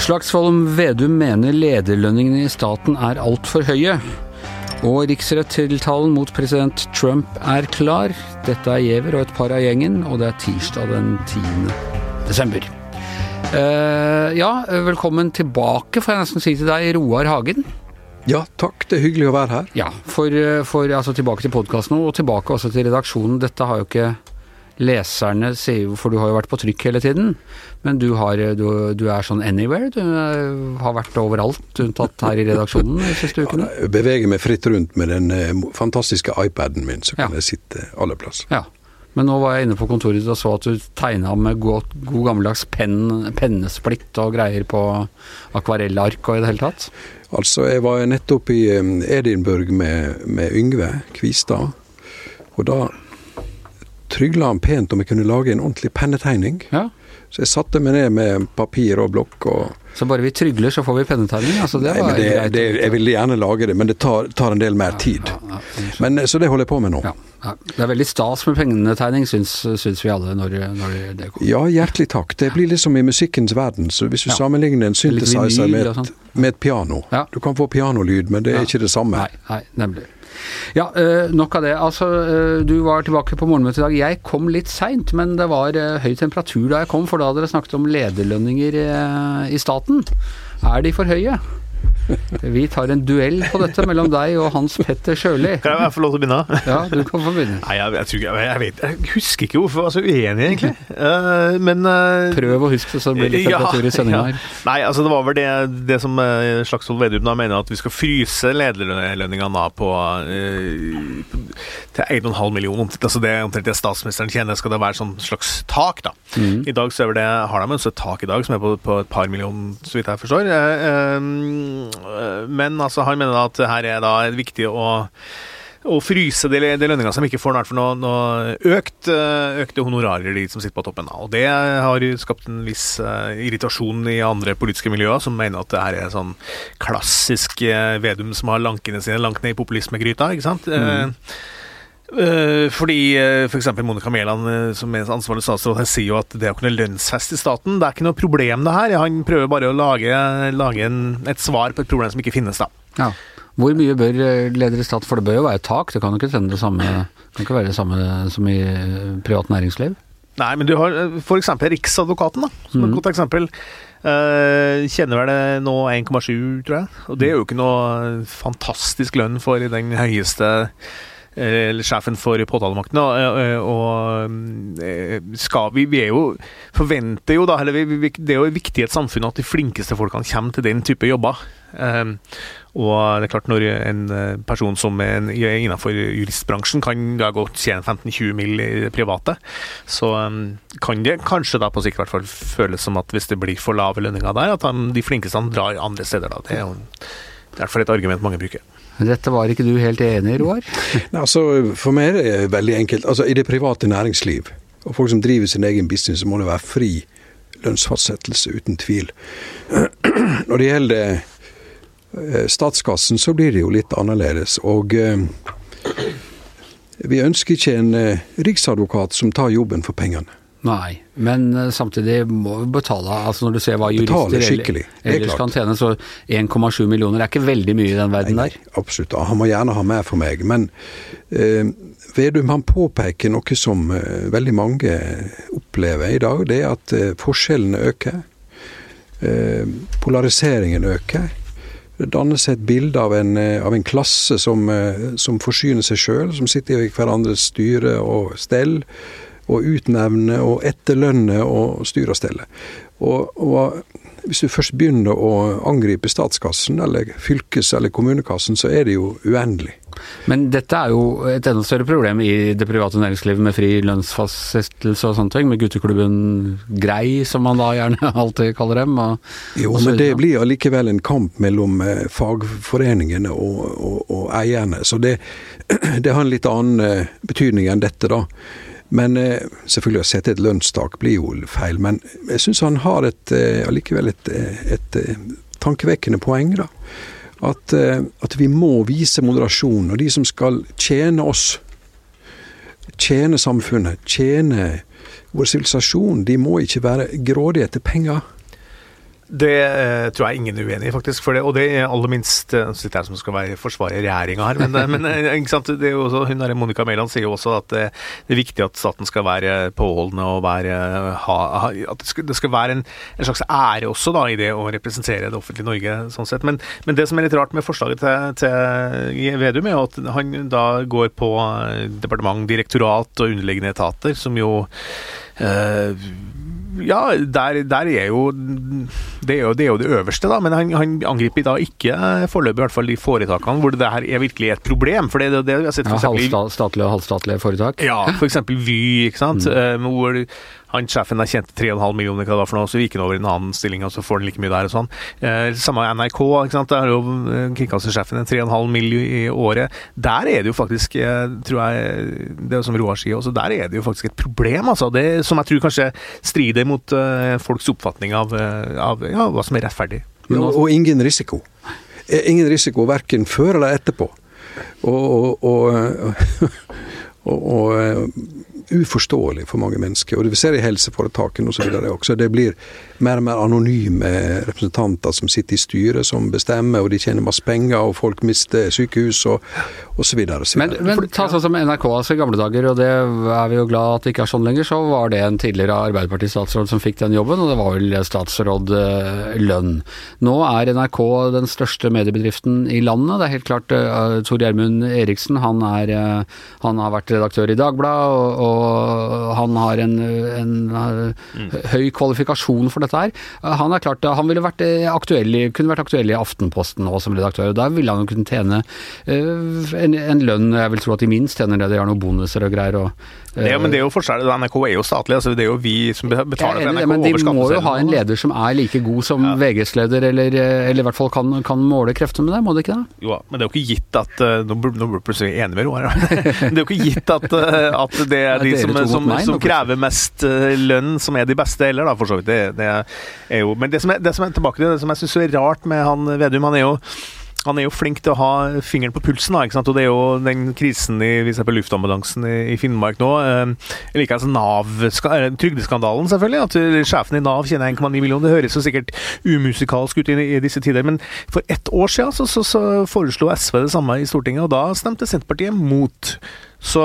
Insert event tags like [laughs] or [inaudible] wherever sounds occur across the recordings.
Slagsvold Vedum mener lederlønningene i staten er altfor høye. Og riksrettiltalen mot president Trump er klar. Dette er Giæver og et par av gjengen, og det er tirsdag den 10. desember. Uh, ja, velkommen tilbake, får jeg nesten si til deg, Roar Hagen. Ja, takk. Det er hyggelig å være her. Ja, for, for altså tilbake til podkasten og tilbake også til redaksjonen. Dette har jo ikke leserne sier, for du har jo vært på trykk hele tiden. Men du, har, du, du er sånn anywhere? Du har vært overalt, unntatt her i redaksjonen de siste ukene? Ja, jeg beveger meg fritt rundt med den eh, fantastiske iPaden min, så kan Ja. jeg sitte alle plass. Ja. Men nå var jeg inne på kontoret og så at du tegna med god, god gammeldags pen, pennesplitt og greier på akvarellark og i det hele tatt. Altså, jeg var nettopp i eh, Edinburgh med, med Yngve Kvistad, og da trygla han pent om jeg kunne lage en ordentlig pennetegning. Ja. Så jeg satte meg ned med papir og blokk og Så bare vi trygler, så får vi pennetegning? Altså, det Nei, var men det, greit. det, Jeg ville gjerne lage det, men det tar, tar en del mer tid. Ja, ja, Men, eh, så det holder jeg på med nå. ja, ja. Det er veldig stas med pennetegning, syns, syns vi alle, når, når det kommer. Ja, hjertelig takk. Det blir liksom i musikkens verden. Så hvis du Ja. sammenligner en synthesizer med med et piano Ja. Du kan få pianolyd, men det er Ja. ikke det samme. Nei, nei, nemlig. Ja, eh, nok av det. Altså, eh, du var tilbake på morgenmøtet i dag. Jeg kom litt seint, men det var eh, høy temperatur da jeg kom, for da hadde dere snakket om lederlønninger i staten. Er de for høye? [laughs] Vi tar en duell på dette mellom deg og Hans Petter Sjøli. Kan jeg få lov til å begynne? Ja, du kan få begynne. Nei, jeg, jeg, jeg, jeg, vet, jeg husker ikke hvorfor jeg var så uenig, egentlig. Uh, men uh, Prøv å huske så det blir litt temperatur i sendinga her. Nei, altså det var vel det, det som uh, Slagsvold Vedum da mener, at vi skal fryse lederlønningene på til 1,5 millioner. Altså det omtrent det statsministeren tjener, skal det være sånn slags tak, da. Mm. I dag så er vel det, har de et tak i dag som er på, på et par millioner, så vidt jeg forstår. Uh, men altså, han mener at her er da viktig å å fryse de, de lønningene som ikke får nært for noe, noe økt, eh, økte honorarer, de som sitter på toppen. Og Det har skapt en viss eh, irritasjon i andre politiske miljøer, som mener at det her er sånn klassisk eh, Vedum som har lankene sine langt ned i populismegryta. ikke sant? Mm. eh, fordi f.eks. For Monica Mæland, eh, som er ansvarlig statsråd, sier jo at det å kunne lønnsfeste i staten, det er ikke noe problem, det her. Han prøver bare å lage, lage en, et svar på et problem som ikke finnes, da. Ja. Hvor mye bør ledere leder i stat, for det bør jo være tak, det kan jo ikke sende det samme kan ikke være det samme som i eh, privat næringsliv? Nei, men du har f.eks. Riksadvokaten, da, som mm. et godt eksempel. Uh, kjenner vel det nå 1,7, tror jeg. Og det er jo ikke noe fantastisk lønn for den høyeste eh, eller sjefen for påtalemakten. Eh, og eh, skal vi Vi er jo forventer jo da, eller vi, det er jo viktig i et samfunn at de flinkeste folkene kommer til den type jobber. Eh, og det er klart når en eh, person som er innenfor juristbransjen kan da godt tjene 15-20 mill. i det private, så kan det kanskje da på sikt hvert fall føles som at hvis det blir for lave lønninger der, at de, flinkeste drar andre steder. da. Det er i hvert fall et argument mange bruker. Dette var ikke du helt enig i, Roar? Nei, altså, for meg er det veldig enkelt. Altså, I det private næringsliv, og folk som driver sin egen business, så må det være fri lønnsfastsettelse, uten tvil. [clears throat] Når det gjelder eh, statskassen, så blir det jo litt annerledes. Og eh, vi ønsker ikke en eh, riksadvokat som tar jobben for pengene. Nei, men eh, samtidig må vi betale altså Når du ser hva Betale jurister er ellers kan tjene, så 1,7 millioner er ikke veldig mye i den verden Nei, der. absolutt. Han må gjerne ha mer for meg. Men eh, Vedum han påpeker noe som eh, veldig mange opplever i dag. Det er at eh, forskjellene øker. Eh, polariseringen øker. Det dannes et bilde av en, eh, av en klasse som, som forsyner seg sjøl, som sitter i hverandres styre og stell. Og utnevne og etterlønne og styre og stelle. Og, og hvis du først begynner å angripe statskassen, eller fylkes- eller kommunekassen, så er det jo uendelig. Men dette er jo et enda større problem i det private næringslivet med fri lønnsfastsettelse og sånne ting, med gutteklubben Grei, som man da gjerne [laughs] alltid kaller dem. Og, Jo, og men det blir allikevel en kamp mellom eh, fagforeningene og, og, og eierne. Så det, [clears throat] det har en litt annen eh, betydning enn dette, da. Men eh, selvfølgelig å sette et lønnstak blir jo feil. Men jeg syns han har et, eh, allikevel et, et, et, eh, tankevekkende poeng, da. At, eh, at vi må vise moderasjon. Og de som skal tjene oss, tjene samfunnet, tjene vår sivilisasjon. De må ikke være grådige etter penger. Det eh, tror jeg ingen er uenig i, faktisk. For det, og det er aller minst eh, Nå sitter jeg som skal være i regjeringa her, men, eh, men eh, [laughs] også, hun der Monica Mæland sier jo også at det, det, er viktig at staten skal være påholdende og være, ha, ha, At det skal, det skal være en, en, slags ære også da, i det å representere det offentlige Norge. sånn sett. Men, men det som er litt rart med forslaget til, til Vedum, er at han da går på departement, direktorat og underliggende etater, som jo eh, ja, der, der, er jo det, er jo det er jo det øverste, da. Men han, han angriper da ikke foreløpig, i hvert fall de foretakene hvor det her er virkelig et problem. For det er det vi har sett for ja, Halvstatlige og halvstatlige foretak? Ja, f.eks. Vy, ikke sant. Mm. Um, hvor han sjefen der tjente 3,5 millioner hva det var for noe, så gikk han over i en annen stilling, og så får han like mye der og sånn. Eh, samme NRK, ikke sant. Der har jo eh, kringkastingssjefen 3,5 mill. i året. Der er det jo faktisk, eh, tror jeg, det er som Roar sier også, der er det jo faktisk et problem, altså. Det som jeg tror kanskje strider mot uh, folks oppfatning av, av ja, hva som er rettferdig. Ja, og ingen risiko. Ingen risiko verken før eller etterpå. og, og, og, [laughs] og uforståelig for mange mennesker. Og det vi ser i helseforetakene osv. også. Det blir mer og mer anonyme representanter som sitter i styret, som bestemmer, og de tjener masse penger, og folk mister sykehus og osv. Men, men ta sånn som NRK altså i gamle dager, og det er vi jo glad at det ikke er sånn lenger, så var det en tidligere Arbeiderparti-statsråd som fikk den jobben, og det var vel statsråd eh, lønn. Nå er NRK den største mediebedriften i landet. Det er helt klart uh, Tor Gjermund Eriksen, han, er, uh, han har vært redaktør i Dagbladet, og, og han har en, en mm. høy kvalifikasjon for dette her. Han er klart, han ville vært aktuell, kunne vært aktuell i Aftenposten nå som redaktør, og der ville han jo kunne tjene en, en, lønn jeg vil tro at de minst tjener det, de har noen bonuser og greier. og det men det er jo forskjell. NRK er jo statlig, altså det er jo vi som betaler for NRK. Men de må jo ha en leder som er like god som ja. VGs leder, eller, eller, i hvert fall kan, kan, måle kreftene med det, må det ikke det? Jo, men det er jo ikke gitt at eh, Nå blir du plutselig enig med Roar. [laughs] det er jo ikke gitt at, eh, at det er de som, som, meg, som krever mest eh, lønn, som er de beste heller, da, for så vidt. Det, det er jo, men det som er, det som er tilbake til det som jeg syns er rart med han Vedum, han er jo han er jo flink til å ha fingeren på pulsen, da, ikke sant? og det er jo den krisen i på luftambulansen i, i, Finnmark nå. Eh, jeg liker altså Nav, Trygdeskandalen, selvfølgelig. At eh, sjefen i Nav tjener 1,9 millioner. Det høres jo sikkert umusikalsk ut i, i, disse tider, men for ett år siden så, så, så foreslo SV det samme i Stortinget, og da stemte Senterpartiet mot. Så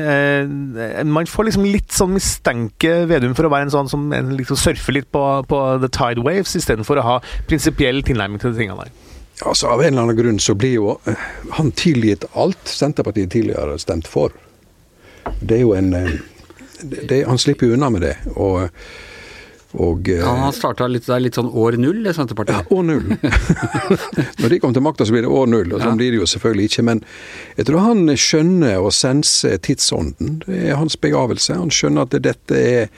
eh, man får liksom litt sånn mistenke Vedum for å være en sånn som liksom surfer litt på, på the tide waves, istedenfor å ha prinsipiell tilnærming til de tingene der. Altså, Av en eller annen grunn så blir jo eh, han tilgitt alt Senterpartiet tidligere har stemt for. Det er jo en eh, det, Han slipper unna med det. og og, ja, han starta litt, litt sånn år null i Senterpartiet? Ja, år null. [laughs] Når de kom til makta, så blir det år null. og Sånn ja. blir det jo selvfølgelig ikke. Men jeg tror han skjønner og senser tidsånden. Det er hans begavelse. Han skjønner at dette er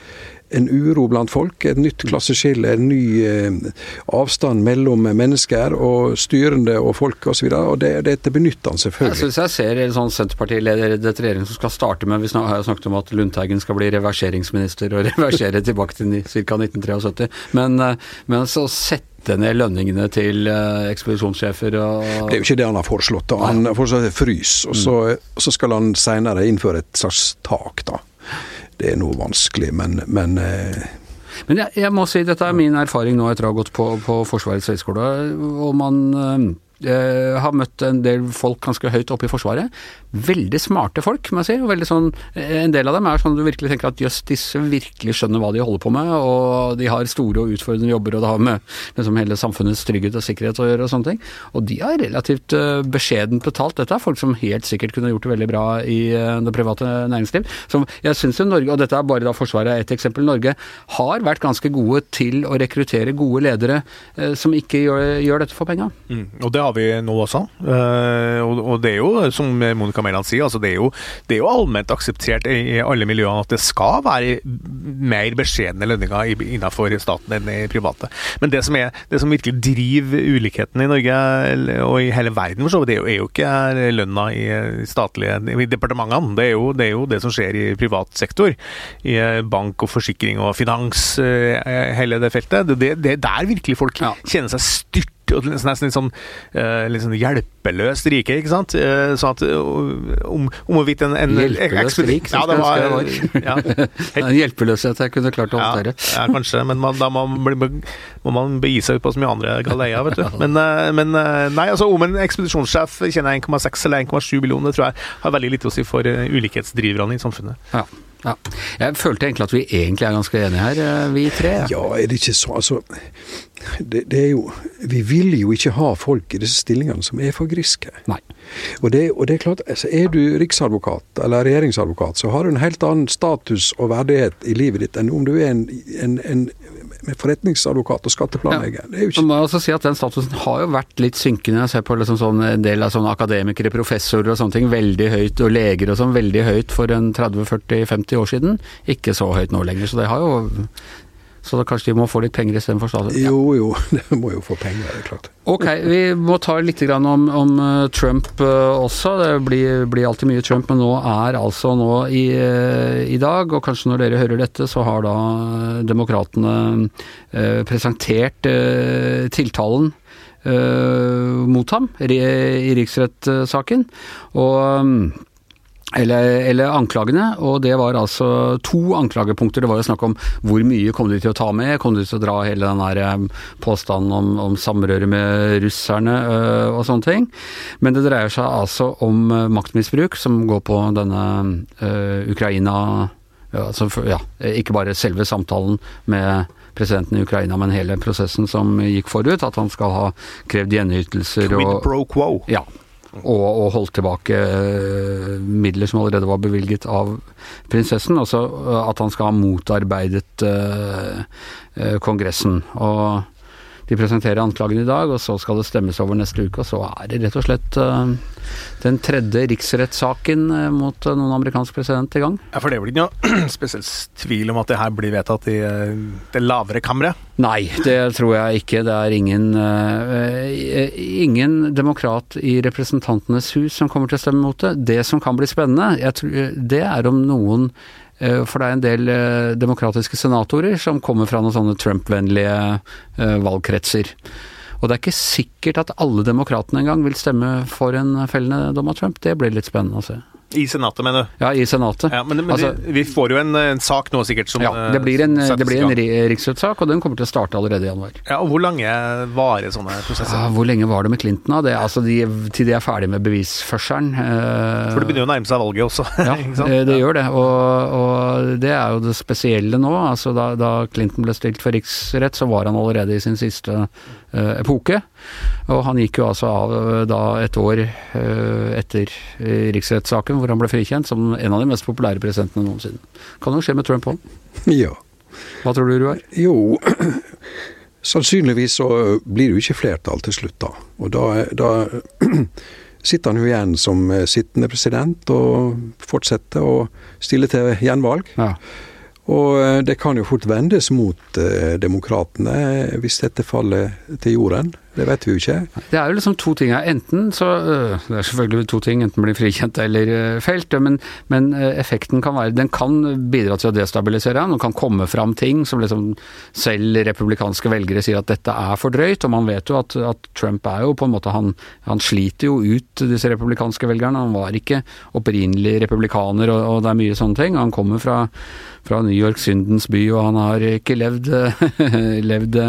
en uro blant folk, et nytt klasseskille, en ny eh, avstand mellom mennesker og styrende og folk osv. Og, og det, dette benytter han selvfølgelig. Jeg syns jeg ser en sånn Senterpartileder i dette regjeringen som skal starte med Vi har snakket om at Lundteigen skal bli reverseringsminister og [laughs] reversere tilbake til ca. 1973. Men, eh, men så sette ned lønningene til uh, ekspedisjonssjefer og Det er jo ikke det han har foreslått. Da. Han har foreslått frys, og så, mm. så skal han senere innføre et slags tak. da det er noe vanskelig, men, men eh, men jeg, jeg, må si, dette er min erfaring nå etter å ha gått på, på Forsvarets høgskole. Og man eh, eh, har møtt en del folk ganske høyt oppe i Forsvaret. Veldig smarte folk, må jeg si. og sånn, En del av dem er sånn du virkelig tenker at jøss, disse virkelig skjønner hva de holder på med. Og de har store og utfordrende jobber, og det har med liksom, hele samfunnets trygghet og sikkerhet å gjøre. Og sånne ting. Og de har relativt uh, beskjedent betalt. Dette er folk som helt sikkert kunne gjort det veldig bra i det private næringsliv. Så jeg synes jo Norge, og dette er bare da Forsvaret er ett eksempel, Norge har vært ganske gode til å rekruttere gode ledere som ikke gjør, gjør dette for penga. Mm, og det har vi nå også. og, det er jo, som Monica Mæland sier, altså det, er jo, det, er jo, allment akseptert i alle miljøene at det skal være mer beskjedne lønninger innenfor staten enn i private. Men det som, er, det som virkelig driver ulikheten i Norge og i hele verden, for så vidt, det er jo ikke lønna i statlige i departementene. Det er, jo, det er jo det som skjer i privat sektor. I bank og forsikring og finans, hele det feltet. Det, det er der virkelig folk kjenner seg styrt og nesten litt sånn, uh, litt sånn hjelpeløst rike, ikke sant? Uh, sånn at uh, om, om hvorvidt en, en Hjelpeløst rik, ja, det var, [laughs] ja, [laughs] En hjelpeløshet jeg kunne klart å håndtere. Ja, ja, kanskje, men man, da må man, må man begi seg ut på så mye andre galeier, vet du. [laughs] Men, men nei, altså om en ekspedisjonssjef tjener 1,6 eller 1,7 millioner, tror jeg har veldig lite å si for ulikhetsdriverne i samfunnet. Ja. Ja. Jeg følte egentlig at vi egentlig er ganske enige her, eh, vi tre. Ja, er det ikke så Altså, det, det, er jo Vi vil jo ikke ha folk i disse stillingene som er for griske. Nei. Og det, og det er klart, altså, er du riksadvokat eller regjeringsadvokat, så har du en helt annen status og verdighet i livet ditt enn om du er en, en, en med forretningsadvokat og skatteplanlegger. Ja. Ikke... må også si at Den statusen har jo vært litt synkende. Jeg ser på liksom sånn, en del av sånne akademikere, professorer og sånne ting, veldig høyt, og leger og sånn, veldig høyt for en 30-40-50 år siden. Ikke så høyt nå lenger. Så det har jo så da kanskje de må få litt penger istedenfor staten? Ja. Jo, jo, [laughs] de må jo få penger, det er klart. Ok, vi må ta litt om, om eh, Trump eh, også. Det blir, blir, alltid mye Trump, men nå er altså nå i, eh, i, dag, og kanskje når dere hører dette, så har da demokratene presentert tiltalen mot ham i, i riksrettssaken. Og eller, eller, anklagene, og det var altså to anklagepunkter. Det var jo snakk om hvor mye kom de til å ta med, kom de til å dra hele den der eh, påstanden om, om samrøre med russerne øh, og sånne ting. Men det dreier seg altså om øh, maktmisbruk, som går på denne øh, Ukraina ja, altså, ja, ikke bare selve samtalen med presidenten i Ukraina, men hele prosessen som gikk forut. At han skal ha krevd gjenytelser og Quid pro quo. Ja, og, og, holdt tilbake eh, midler som allerede var bevilget av prinsessen. Også eh, at han skal ha motarbeidet uh, Kongressen. Og de presenterer anklagene i dag, og så skal det stemmes over neste uke. Og så er det rett og slett uh, den tredje riksrettssaken uh, mot uh, noen amerikansk president i gang. Ja, For det blir ikke noe [clears throat] spesielt tvil om at det her blir vedtatt i det lavere kammeret? Nei, det tror jeg ikke. Det er ingen, ingen demokrat i Representantenes hus som kommer til å stemme mot det. Det som kan bli spennende, tror, det er om noen Eh, for det er en del eh, demokratiske senatorer som kommer fra noen sånne Trump-vennlige eh, valgkretser. Og det er ikke sikkert at alle demokratene engang vil stemme for en fellende dom av Trump. Det blir litt spennende å se. I Senatet, mener du? Ja, i Senatet. Ja, men, men altså, vi får jo en, en, sak nå sikkert som Ja, det blir en, det blir en riksrettssak, og den kommer til å starte allerede i januar. Ja, og Hvor lange varer sånne prosesser? Ja, hvor lenge var det med Clinton? da? Det, altså, de, til de er ferdig med bevisførselen. Eh, For det begynner jo å nærme seg valget også. ja, [laughs] det, det gjør det. Og, og, det er jo det spesielle nå. altså Da, da Clinton ble stilt for riksrett, så var han allerede i sin siste epoke. Og han gikk jo altså av eh, da et år uh, etter riksrettssaken hvor han ble frikjent som en av de mest populære presidentene noensinne. Kan jo skje med Trump òg. Ja. Hva tror du, Ruar? Jo, [clears throat] sannsynligvis så blir det jo ikke flertall til slutt, da. Og da, da [clears throat] sitter han jo igjen som sittende president og fortsetter å stille til gjenvalg. Ja. Og eh, det kan jo fort vendes mot eh, demokratene hvis dette faller til jorden. Det vet vi ikke. Det er jo liksom to ting her. Enten så øh, Det er selvfølgelig to ting, enten blir frikjent eller øh, felt. Men, men øh, effekten kan være Den kan bidra til å destabilisere han, og kan komme fram ting som liksom selv republikanske velgere sier at dette er for drøyt. Og man vet jo at, at Trump er jo på en måte han, han, sliter jo ut disse republikanske velgerne. Han var ikke opprinnelig republikaner, og, og det er mye sånne ting. Han kommer fra, fra New York, syndens by, og han har ikke levd, [laughs] levd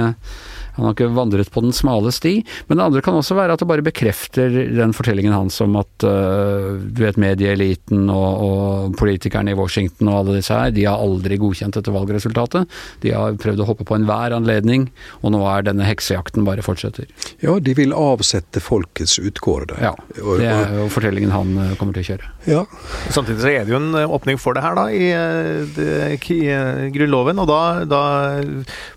han har ikke vandret på den smale sti. Men det andre kan også være at det bare bekrefter den fortellingen hans om at uh, du vet medieeliten og, og, politikerne i Washington og alle disse her, de har aldri godkjent dette valgresultatet. De har prøvd å hoppe på enhver anledning, og nå er denne heksejakten bare fortsetter. Ja, de vil avsette folkets utkårede. Ja, det er jo fortellingen han eh, kommer til å kjøre. Ja. Samtidig så er det jo en eh, åpning for det her da, i, i Grunnloven, og da, da,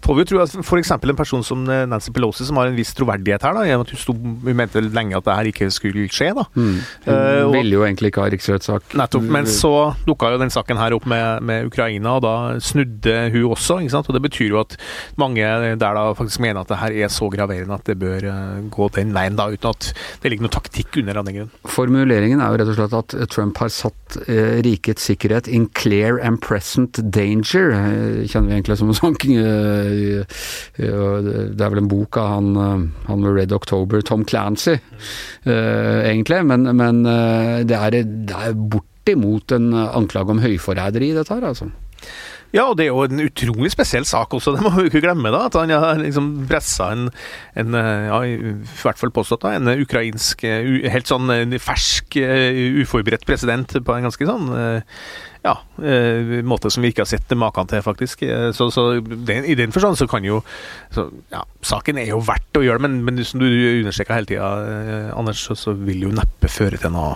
får vi jo tro at f.eks. en person som Nancy Pelosi, som har en viss troverdighet her, da, i at hun, stod, hun mente lenge at det her ikke skulle skje. da. Mm. Hun uh, ville jo egentlig ikke ha riksrettssak. Nettopp, men så dukka jo den saken her opp med, med, Ukraina, og da snudde hun også. ikke sant? Og Det betyr jo at mange der da faktisk mener at det her er så graverende at det bør uh, gå den veien, da, uten at det ligger noe taktikk under av den grunn. Formuleringen er jo rett og slett at Trump har satt rikets sikkerhet in clear and present danger. kjenner vi egentlig som en sånn det er vel en bok av han, eh, han med Red October, Tom Clancy, uh, egentlig. Men, men uh, det, er, det er bortimot en anklage om høyforræderi, dette her, altså. Ja, og det er jo en utrolig spesiell sak også, det må vi ikke glemme. da, At han har liksom pressa en, en, ja, i hvert fall påstått da, en ukrainsk, helt sånn fersk, uforberedt president på en ganske sånn ja, måte som vi ikke har sett maken til, faktisk. Så, så den, i den forstand så kan jo så, ja, Saken er jo verdt å gjøre, men, men som du understreker hele tida, Anders, så, så vil jo neppe føre til noe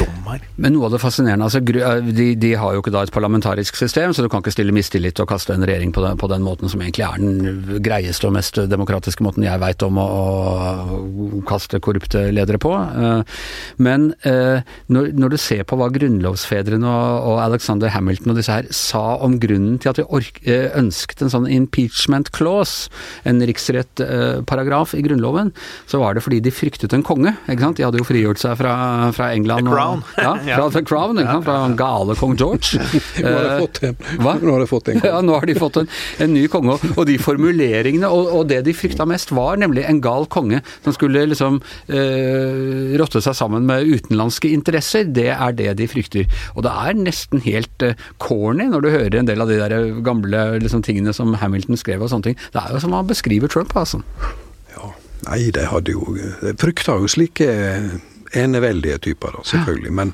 dom her. Men noe av det fascinerende altså, de, de, har jo ikke da et parlamentarisk system, så du kan ikke stille mistillit og kaste en regjering på den, på den måten som egentlig er den greieste og mest demokratiske måten jeg veit om å, å, kaste korrupte ledere på. Eh, men eh, når, når du ser på hva grunnlovsfedrene og, og Alexander Hamilton og disse her sa om grunnen til at de ork, eh, ønsket en sånn impeachment clause, en riksrettparagraf i Grunnloven, så var det fordi de fryktet en konge. ikke sant? De hadde jo frigjort seg fra, fra England The Crown. [laughs] Ja, fra The Crown, ja, fra den gale kong George. [laughs] nå har de fått en. Hva? Nå har de fått en [laughs] Ja, nå har de fått en, en ny konge. Og de formuleringene, og, og, det de frykta mest, var nemlig en gal konge som skulle liksom eh, rotte seg sammen med utenlandske interesser. Det er det de frykter. Og det er nesten helt eh, corny når du hører en del av de der gamle liksom, tingene som Hamilton skrev og sånne ting. Det er jo som han beskriver Trump, altså. Ja, nei, de hadde jo De frykta jo slike eneveldige typer, da, selvfølgelig. Men,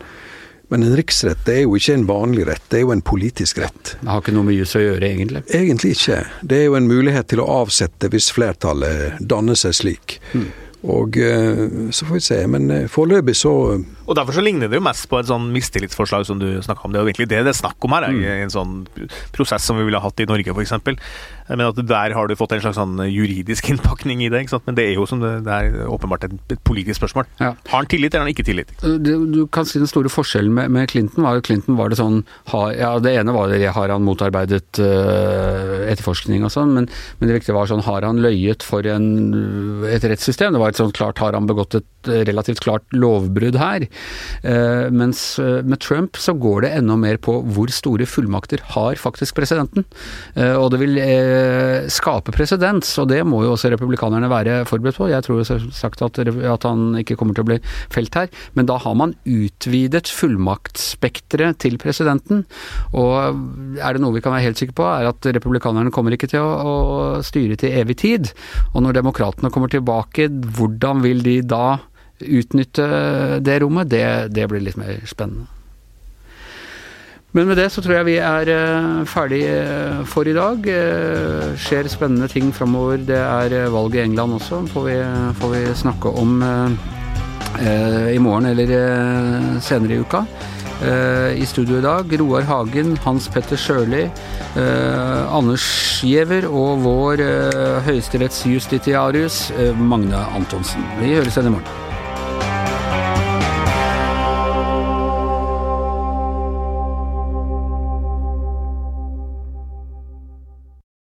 men en riksrett det er jo ikke en vanlig rett, det er jo en politisk rett. Det har ikke noe med jus å gjøre, egentlig? Egentlig ikke. Det er jo en mulighet til å avsette hvis flertallet danner seg slik. Mm. Og så får vi se. Men foreløpig så Og Derfor så ligner det jo mest på et sånn mistillitsforslag som du snakka om. Det er jo egentlig det det er snakk om her, mm. en sånn prosess som vi ville hatt i Norge f.eks. Men at der har du fått en slags sånn juridisk [laughs] innpakning i det. ikke sant? Men det er jo som det, det er åpenbart et, et politisk spørsmål. Ja. Har han tillit, eller har han ikke tillit? Du, du kan si Den store forskjellen med, med, Clinton var jo Clinton var det sånn har, ja, Det ene var det har han motarbeidet uh, etterforskning og sånn, men, men, det viktige var sånn har han løyet for en, et rettssystem? Det var et sånt klart har han begått et relativt klart lovbrudd her. Uh, mens uh, med Trump så går det enda mer på hvor store fullmakter har faktisk presidenten. og det vil skape presedens, og det må jo også republikanerne være forberedt på. Jeg tror jo sagt at, at, han ikke kommer til å bli felt her, men da har man utvidet fullmaktspekteret til presidenten. Og er det noe vi kan være helt sikre på, er at republikanerne kommer ikke til å, å styre til evig tid. Og når demokratene kommer tilbake, hvordan vil de da utnytte det rommet? Det, det blir litt mer spennende. Men med det så tror jeg vi er uh, ferdig uh, for i dag. Uh, skjer spennende ting framover. Det er valg i England også, får vi, får vi snakke om i morgen eller senere i uka. I studio i dag Roar Hagen, Hans Petter Sjøli, Anders Giæver og vår høyesterettsjustitiarius Magne Antonsen. Vi høres igjen i morgen.